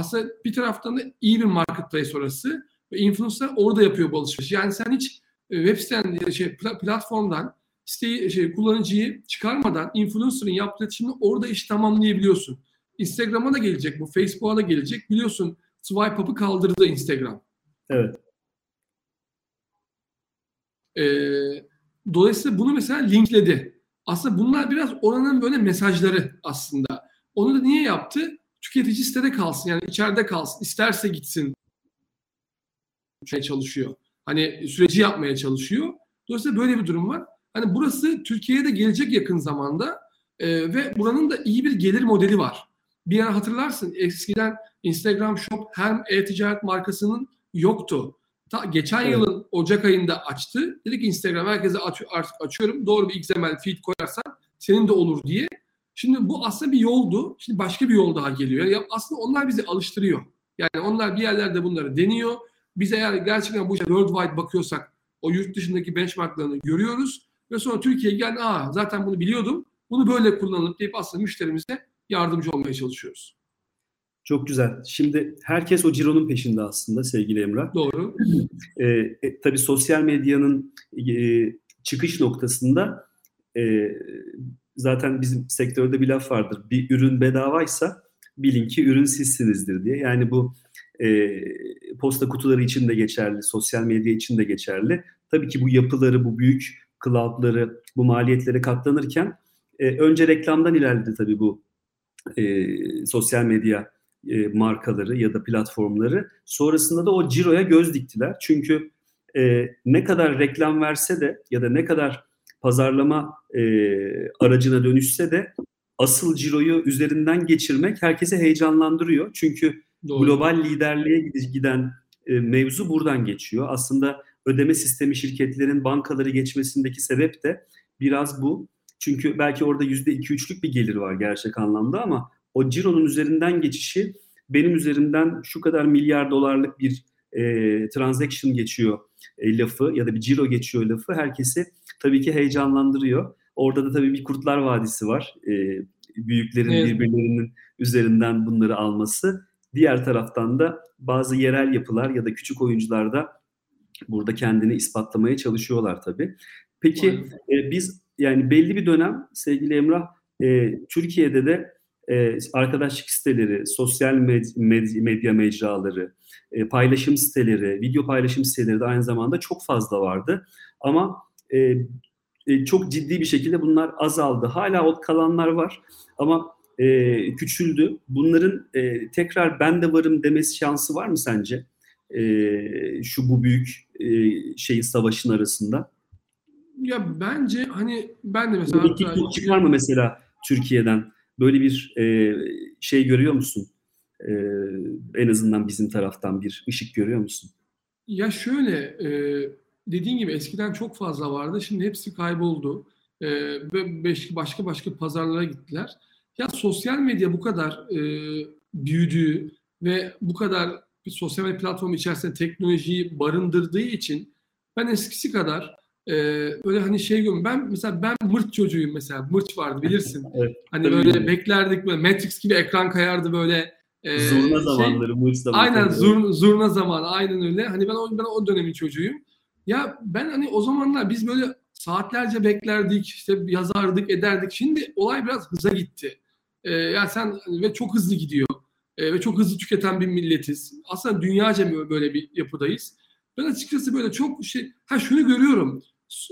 Aslında bir taraftan da iyi bir marketplace orası ve influencer orada yapıyor bu alışveriş. Yani sen hiç e, web siteden, şey, platformdan siteyi, şey, kullanıcıyı çıkarmadan influencer'ın yaptığı iletişimle orada iş tamamlayabiliyorsun. Instagram'a da gelecek bu, Facebook'a da gelecek. Biliyorsun swipe up'ı kaldırdı Instagram. Evet. Ee, dolayısıyla bunu mesela linkledi. Aslında bunlar biraz oranın böyle mesajları aslında. Onu da niye yaptı? Tüketici sitede kalsın yani içeride kalsın. isterse gitsin şey çalışıyor. Hani süreci yapmaya çalışıyor. Dolayısıyla böyle bir durum var. Hani burası Türkiye'ye de gelecek yakın zamanda e, ve buranın da iyi bir gelir modeli var. Bir ara hatırlarsın eskiden Instagram Shop hem e-ticaret markasının yoktu. Ta geçen evet. yılın Ocak ayında açtı. Dedi ki Instagram herkese aç, artık açıyorum. Doğru bir XML feed koyarsan senin de olur diye. Şimdi bu aslında bir yoldu. Şimdi başka bir yol daha geliyor. Yani aslında onlar bizi alıştırıyor. Yani onlar bir yerlerde bunları deniyor. Biz eğer gerçekten bu işe worldwide bakıyorsak o yurt dışındaki benchmarklarını görüyoruz. Ve sonra Türkiye'ye gel, aa zaten bunu biliyordum. Bunu böyle kullanılıp deyip aslında müşterimize yardımcı olmaya çalışıyoruz. Çok güzel. Şimdi herkes o cironun peşinde aslında sevgili Emrah. Doğru. Ee, e, tabii sosyal medyanın e, çıkış noktasında e, zaten bizim sektörde bir laf vardır. Bir ürün bedavaysa bilin ki ürün sizsinizdir diye. Yani bu e, posta kutuları için de geçerli, sosyal medya için de geçerli. Tabii ki bu yapıları, bu büyük cloud'ları, bu maliyetlere katlanırken e, önce reklamdan ilerledi tabii bu e, sosyal medya e, markaları ya da platformları. Sonrasında da o ciroya göz diktiler. Çünkü e, ne kadar reklam verse de ya da ne kadar pazarlama e, aracına dönüşse de asıl ciroyu üzerinden geçirmek herkese heyecanlandırıyor. Çünkü Doğru. global liderliğe giden e, mevzu buradan geçiyor. Aslında ödeme sistemi şirketlerin bankaları geçmesindeki sebep de biraz bu. Çünkü belki orada yüzde iki üçlük bir gelir var gerçek anlamda ama o cironun üzerinden geçişi benim üzerimden şu kadar milyar dolarlık bir e, transaction geçiyor e, lafı ya da bir ciro geçiyor lafı herkesi tabii ki heyecanlandırıyor. Orada da tabii bir Kurtlar Vadisi var. E, büyüklerin evet. birbirlerinin üzerinden bunları alması. Diğer taraftan da bazı yerel yapılar ya da küçük oyuncular da burada kendini ispatlamaya çalışıyorlar tabii. Peki e, biz yani belli bir dönem sevgili Emrah e, Türkiye'de de e, arkadaşlık siteleri, sosyal med- med- medya mecraları, e, paylaşım siteleri, video paylaşım siteleri de aynı zamanda çok fazla vardı. Ama e, e, çok ciddi bir şekilde bunlar azaldı. Hala o kalanlar var ama e, küçüldü. Bunların e, tekrar ben de varım demesi şansı var mı sence? E, şu bu büyük e, şeyin savaşın arasında. Ya bence hani ben de mesela... Bir hatta... çıkar mı mesela Türkiye'den? Böyle bir e, şey görüyor musun? E, en azından bizim taraftan bir ışık görüyor musun? Ya şöyle, e, dediğin gibi eskiden çok fazla vardı. Şimdi hepsi kayboldu. E, ve başka başka pazarlara gittiler. Ya sosyal medya bu kadar e, büyüdüğü ve bu kadar bir sosyal medya platformu içerisinde teknolojiyi barındırdığı için ben eskisi kadar e, böyle hani şey görüyorum. Ben mesela ben mırt çocuğuyum mesela. Mırt vardı bilirsin. evet, hani böyle mi? beklerdik böyle Matrix gibi ekran kayardı böyle. E, zurna şey, zamanları, mırt zamanları. Aynen zur, zurna zamanı aynen öyle. Hani ben o, ben o dönemin çocuğuyum. Ya ben hani o zamanlar biz böyle saatlerce beklerdik, işte yazardık, ederdik. Şimdi olay biraz hıza gitti. Ee, yani sen ve çok hızlı gidiyor. Ee, ve çok hızlı tüketen bir milletiz. Aslında dünyaca böyle bir yapıdayız. Ben açıkçası böyle çok şey, ha şunu görüyorum.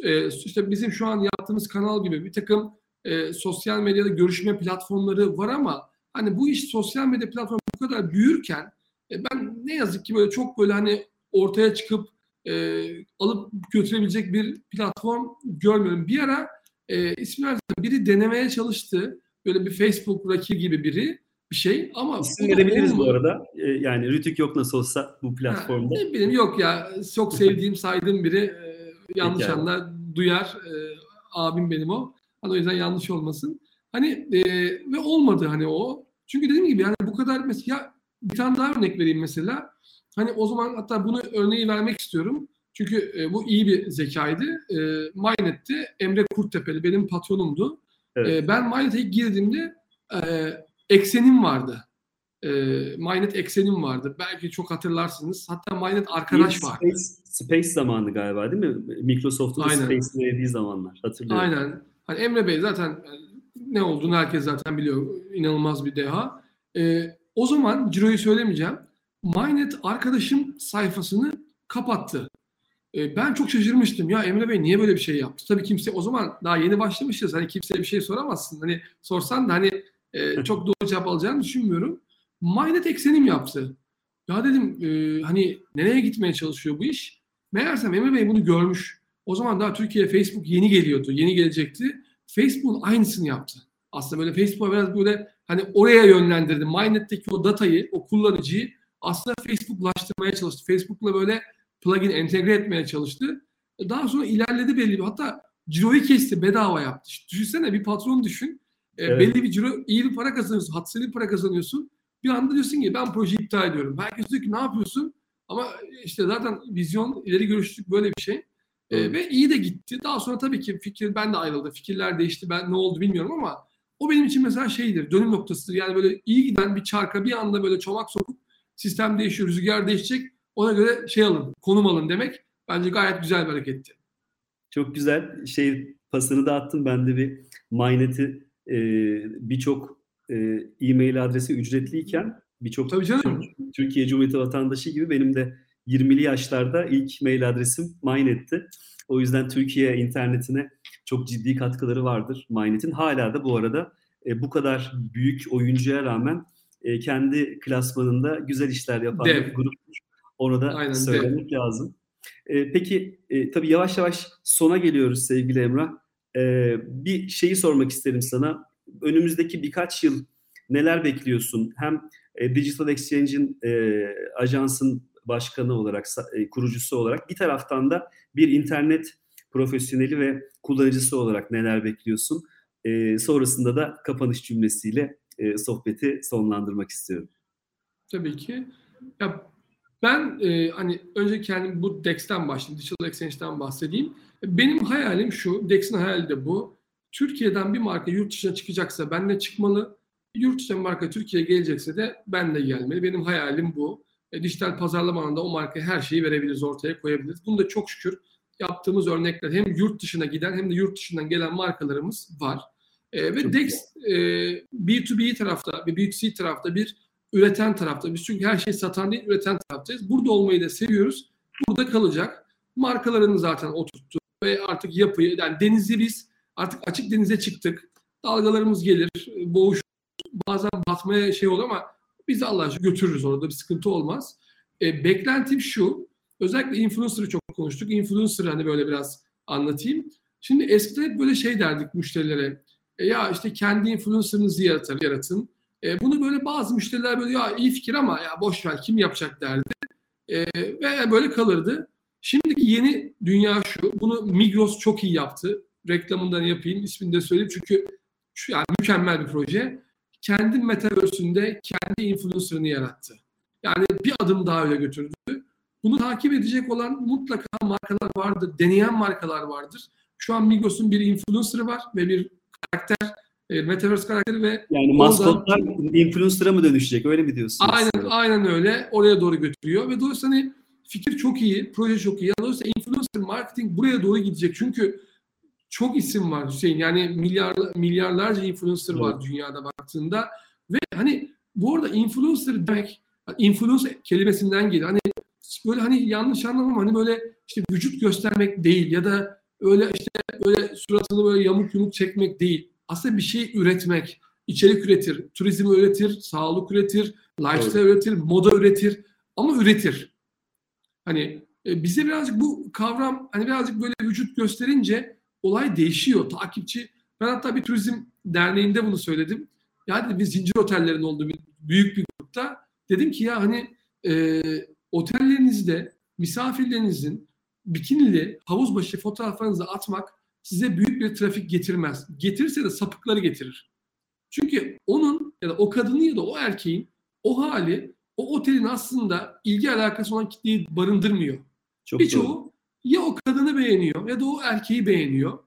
Ee, işte bizim şu an yaptığımız kanal gibi bir takım e, sosyal medyada görüşme platformları var ama hani bu iş sosyal medya platformu bu kadar büyürken e, ben ne yazık ki böyle çok böyle hani ortaya çıkıp e, alıp götürebilecek bir platform görmüyorum. Bir ara e, ismi biri denemeye çalıştı. Böyle bir Facebook rakibi gibi biri bir şey ama isim verebiliriz bu arada. Ee, yani Rütük yok nasıl olsa bu platformda. Ha, ne bileyim yok ya. Çok sevdiğim, saydığım biri e, yanlış Peki anlar, duyar. E, abim benim o. Hani o yüzden yanlış olmasın. Hani e, ve olmadı hani o. Çünkü dediğim gibi yani bu kadar mesela bir tane daha örnek vereyim mesela. Hani o zaman hatta bunu örneği vermek istiyorum. Çünkü e, bu iyi bir zekaydı. E, Mynet'te Emre Kurttepe'li benim patronumdu. Evet. E, ben Mynet'e ilk girdiğimde e, eksenim vardı. E, Mynet eksenim vardı. Belki çok hatırlarsınız. Hatta Mynet arkadaş var. Space, Space zamanı galiba değil mi? Microsoft'un Space'i verdiği zamanlar. Hatırlıyorum. Aynen. Hani Emre Bey zaten e, ne olduğunu herkes zaten biliyor. İnanılmaz bir deha. E, o zaman Ciro'yu söylemeyeceğim. Mynet arkadaşım sayfasını kapattı. E, ben çok şaşırmıştım. Ya Emre Bey niye böyle bir şey yaptı? Tabii kimse o zaman daha yeni başlamışız. Hani kimseye bir şey soramazsın. Hani sorsan da hani e, çok doğru cevap alacağını düşünmüyorum. Mynet eksenim yaptı. Ya dedim e, hani nereye gitmeye çalışıyor bu iş? Meğersem Emre Bey bunu görmüş. O zaman daha Türkiye'ye Facebook yeni geliyordu. Yeni gelecekti. Facebook'un aynısını yaptı. Aslında böyle Facebook'a biraz böyle hani oraya yönlendirdi. Mynet'teki o datayı, o kullanıcıyı aslında Facebook'laştırmaya çalıştı. Facebook'la böyle plugin entegre etmeye çalıştı. Daha sonra ilerledi belli bir hatta ciroyu kesti bedava yaptı. Düşünsene bir patron düşün. E, evet. Belli bir ciro iyi bir para kazanıyorsun. Hadseli bir para kazanıyorsun. Bir anda diyorsun ki ben projeyi iptal ediyorum. Herkes diyor ki ne yapıyorsun? Ama işte zaten vizyon ileri görüşlük böyle bir şey. E, ve iyi de gitti. Daha sonra tabii ki fikir ben de ayrıldı. Fikirler değişti. Ben ne oldu bilmiyorum ama o benim için mesela şeydir. Dönüm noktasıdır. Yani böyle iyi giden bir çarka bir anda böyle çomak sokup sistem değişiyor, rüzgar değişecek. Ona göre şey alın, konum alın demek bence gayet güzel bir hareketti. Çok güzel. Şey pasını da attım. Ben de bir Mynet'i e, birçok e, e-mail adresi ücretliyken birçok Türkiye Cumhuriyeti vatandaşı gibi benim de 20'li yaşlarda ilk mail adresim Mynet'ti. O yüzden Türkiye internetine çok ciddi katkıları vardır Mynet'in. Hala da bu arada e, bu kadar büyük oyuncuya rağmen e, kendi klasmanında güzel işler yapan Dev. bir gruptur. Onu da Aynen, söylemek dev. lazım. E, peki e, tabii yavaş yavaş sona geliyoruz sevgili Emrah. E, bir şeyi sormak isterim sana. Önümüzdeki birkaç yıl neler bekliyorsun? Hem e, Digital Exchange'in e, ajansın başkanı olarak, e, kurucusu olarak bir taraftan da bir internet profesyoneli ve kullanıcısı olarak neler bekliyorsun? E, sonrasında da kapanış cümlesiyle e, sohbeti sonlandırmak istiyorum. Tabii ki. Ya ben e, hani önce kendim bu DEX'ten başlayayım, Digital Exchange'den bahsedeyim. Benim hayalim şu, DEX'in hayali de bu. Türkiye'den bir marka yurt dışına çıkacaksa ben de çıkmalı. Yurt dışına marka Türkiye'ye gelecekse de ben de gelmeli. Benim hayalim bu. E, dijital pazarlama o markaya her şeyi verebiliriz, ortaya koyabiliriz. Bunu da çok şükür yaptığımız örnekler hem yurt dışına giden hem de yurt dışından gelen markalarımız var. E, ve çok DEX e, B2B tarafta ve B2C tarafta bir üreten tarafta. Biz çünkü her şeyi satan değil, üreten taraftayız. Burada olmayı da seviyoruz. Burada kalacak. Markalarını zaten oturttu ve artık yapıyı, yani denizi biz artık açık denize çıktık. Dalgalarımız gelir, boğuş, bazen batmaya şey olur ama biz Allah aşkına götürürüz orada bir sıkıntı olmaz. E, beklentim şu, özellikle influencer'ı çok konuştuk. Influencer'ı hani böyle biraz anlatayım. Şimdi eskiden hep böyle şey derdik müşterilere. E, ya işte kendi influencer'ınızı yaratın, yaratın. E, bunu böyle bazı müşteriler böyle ya iyi fikir ama ya boş ver kim yapacak derdi. E, ve böyle kalırdı. Şimdiki yeni dünya şu. Bunu Migros çok iyi yaptı. Reklamından yapayım, ismini de söyleyeyim çünkü şu yani mükemmel bir proje. Kendi metaverse'ünde kendi influencer'ını yarattı. Yani bir adım daha öyle götürdü. Bunu takip edecek olan mutlaka markalar vardır, deneyen markalar vardır. Şu an Migros'un bir influencer'ı var ve bir karakter, e, Metaverse karakteri ve yani maskotlar influencer'a mı dönüşecek öyle mi diyorsunuz? Aynen, aynen öyle. Oraya doğru götürüyor ve dolayısıyla hani fikir çok iyi, proje çok iyi. Dolayısıyla influencer marketing buraya doğru gidecek. Çünkü çok isim var Hüseyin. Yani milyar, milyarlarca influencer evet. var dünyada baktığında. Ve hani bu arada influencer demek, influencer kelimesinden geliyor. Hani böyle hani yanlış anlamam hani böyle işte vücut göstermek değil ya da öyle işte böyle suratını böyle yamuk yumuk çekmek değil. Aslında bir şey üretmek, içerik üretir, turizm üretir, sağlık üretir, lifestyle evet. üretir, moda üretir ama üretir. Hani e, bize birazcık bu kavram hani birazcık böyle vücut gösterince olay değişiyor. Takipçi ben hatta bir turizm derneğinde bunu söyledim. Yani biz zincir otellerin olduğu bir büyük bir grupta dedim ki ya hani e, otellerinizde misafirlerinizin bikinili havuz başı fotoğraflarınızı atmak size büyük bir trafik getirmez. Getirirse de sapıkları getirir. Çünkü onun ya da o kadını ya da o erkeğin o hali o otelin aslında ilgi alakası olan kitleyi barındırmıyor. Birçoğu ya o kadını beğeniyor ya da o erkeği beğeniyor.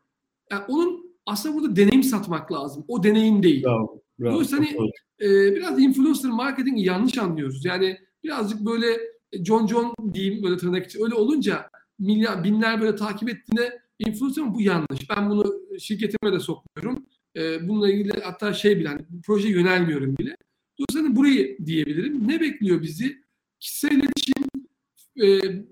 Yani onun aslında burada deneyim satmak lazım. O deneyim değil. Bravo, bravo, Dolayısıyla hani, e, biraz influencer marketing'i yanlış anlıyoruz. Yani birazcık böyle John John diyeyim böyle tırnak için öyle olunca milyar binler böyle takip ettiğinde influencer bu yanlış. Ben bunu şirketime de sokmuyorum. E, bununla ilgili hatta şey bile hani proje yönelmiyorum bile. Dolayısıyla burayı diyebilirim. Ne bekliyor bizi? Kişisel iletişim, e,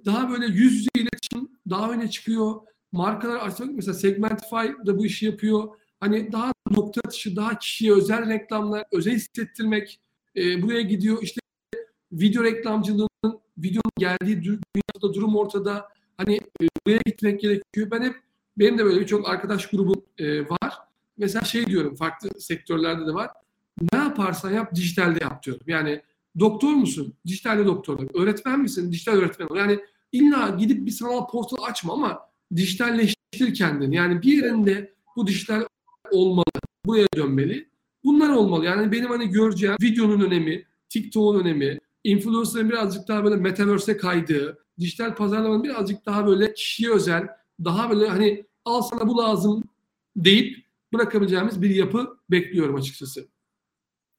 daha böyle yüz yüze iletişim daha öne çıkıyor. Markalar artık mesela Segmentify da bu işi yapıyor. Hani daha nokta atışı, daha kişiye özel reklamlar, özel hissettirmek e, buraya gidiyor. İşte video reklamcılığının videonun geldiği dünyada durum ortada. Hani e, buraya gitmek gerekiyor. Ben hep benim de böyle birçok arkadaş grubum e, var. Mesela şey diyorum farklı sektörlerde de var. Ne yaparsan yap dijitalde yap diyorum. Yani doktor musun? Dijitalde doktor. Öğretmen misin? Dijital öğretmen ol. Yani illa gidip bir sanal portal açma ama dijitalleştir kendini. Yani bir yerinde bu dijital olmalı. Buraya dönmeli. Bunlar olmalı. Yani benim hani göreceğim videonun önemi, TikTok'un önemi, influencer'ın birazcık daha böyle metaverse'e kaydığı, dijital pazarlamanın birazcık daha böyle kişiye özel, daha böyle hani al sana bu lazım deyip bırakabileceğimiz bir yapı bekliyorum açıkçası.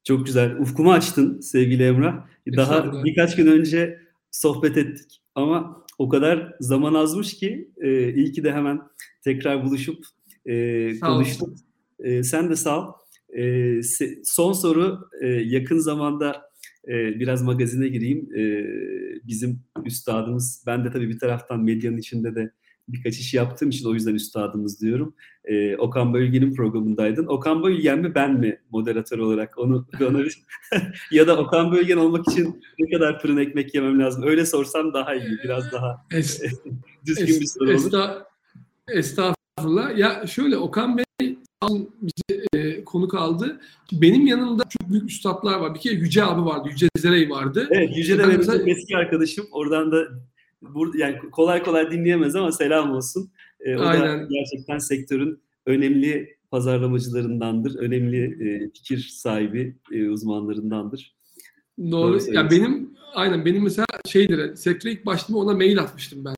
Çok güzel. Ufkumu açtın sevgili Emrah. Daha birkaç gün önce sohbet ettik ama o kadar zaman azmış ki e, iyi ki de hemen tekrar buluşup e, konuştuk. E, sen de sağ ol. E, son soru e, yakın zamanda e, biraz magazine gireyim. E, bizim üstadımız, ben de tabii bir taraftan medyanın içinde de birkaç iş yaptığım için o yüzden üstadımız diyorum. Ee, Okan Bölgen'in programındaydın. Okan Bölgen mi ben mi moderatör olarak onu bana ya da Okan Bölgen olmak için ne kadar fırın ekmek yemem lazım? Öyle sorsam daha iyi. Biraz daha es, düzgün es, bir soru olur. Esta, estağfurullah. Ya şöyle Okan Bey bizi e, konuk aldı. Benim yanımda çok büyük üstadlar var. Bir kere Yüce abi vardı. Yüce Zerey vardı. Evet Yüce de benim mesela... eski arkadaşım. Oradan da burada yani kolay kolay dinleyemez ama selam olsun. E, o Aynen. da gerçekten sektörün önemli pazarlamacılarındandır. Önemli e, fikir sahibi e, uzmanlarındandır. Doğru. Doğru ya benim aynen benim mesela şeydir sektöre ilk başladığımda ona mail atmıştım ben.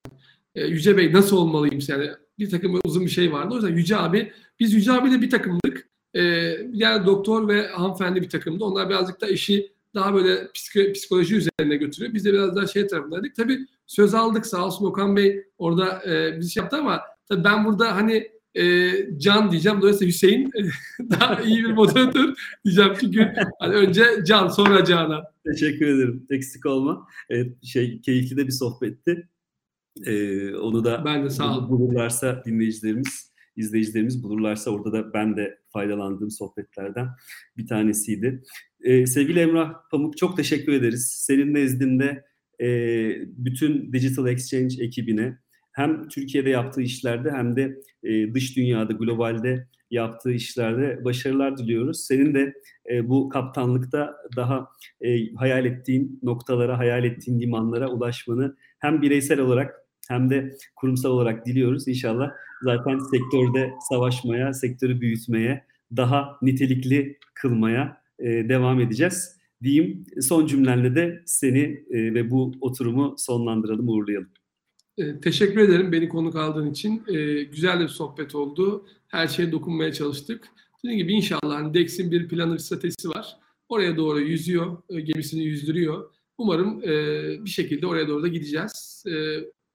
E, Yüce Bey nasıl olmalıyım yani bir takım uzun bir şey vardı. O yüzden Yüce abi biz Yüce abiyle bir takımdık. E, yani doktor ve hanımefendi bir takımdı. Onlar birazcık da işi daha böyle psikoloji üzerine götürüyor. Biz de biraz daha şey tarafındaydık. Tabii söz aldık sağ olsun Okan Bey orada e, biz şey yaptı ama tabii ben burada hani e, Can diyeceğim. Dolayısıyla Hüseyin daha iyi bir moderatör diyeceğim. Çünkü hani önce Can sonra Canan. Teşekkür ederim. Eksik olma. Evet, şey keyifli de bir sohbetti. Ee, onu da ben de sağ olun. bulurlarsa dinleyicilerimiz, izleyicilerimiz bulurlarsa orada da ben de faydalandığım sohbetlerden bir tanesiydi. Ee, sevgili Emrah Pamuk çok teşekkür ederiz. Senin nezdinde e, bütün Digital Exchange ekibine hem Türkiye'de yaptığı işlerde hem de e, dış dünyada, globalde yaptığı işlerde başarılar diliyoruz. Senin de e, bu kaptanlıkta daha e, hayal ettiğin noktalara, hayal ettiğin limanlara ulaşmanı hem bireysel olarak hem de kurumsal olarak diliyoruz. İnşallah zaten sektörde savaşmaya, sektörü büyütmeye, daha nitelikli kılmaya e, devam edeceğiz. diyeyim. Son cümlenle de seni e, ve bu oturumu sonlandıralım, uğurlayalım. E, teşekkür ederim beni konuk aldığın için. E, güzel bir sohbet oldu. Her şeye dokunmaya çalıştık. Dediğim gibi inşallah hani Dex'in bir planı, bir stratejisi var. Oraya doğru yüzüyor, e, gemisini yüzdürüyor. Umarım e, bir şekilde oraya doğru da gideceğiz. E,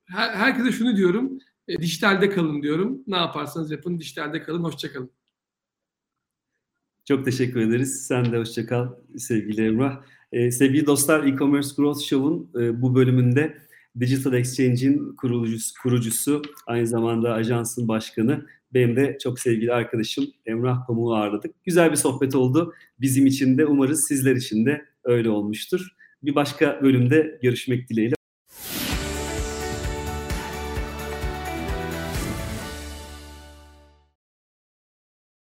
her, herkese şunu diyorum, e, dijitalde kalın diyorum. Ne yaparsanız yapın, dijitalde kalın, hoşçakalın. Çok teşekkür ederiz. Sen de hoşçakal sevgili Emrah. Ee, sevgili dostlar, e-commerce Growth Show'un e, bu bölümünde Digital Exchange'in kurucusu, kurucusu, aynı zamanda ajansın başkanı, benim de çok sevgili arkadaşım Emrah Pamuk'u ağırladık. Güzel bir sohbet oldu. Bizim için de umarız sizler için de öyle olmuştur. Bir başka bölümde görüşmek dileğiyle.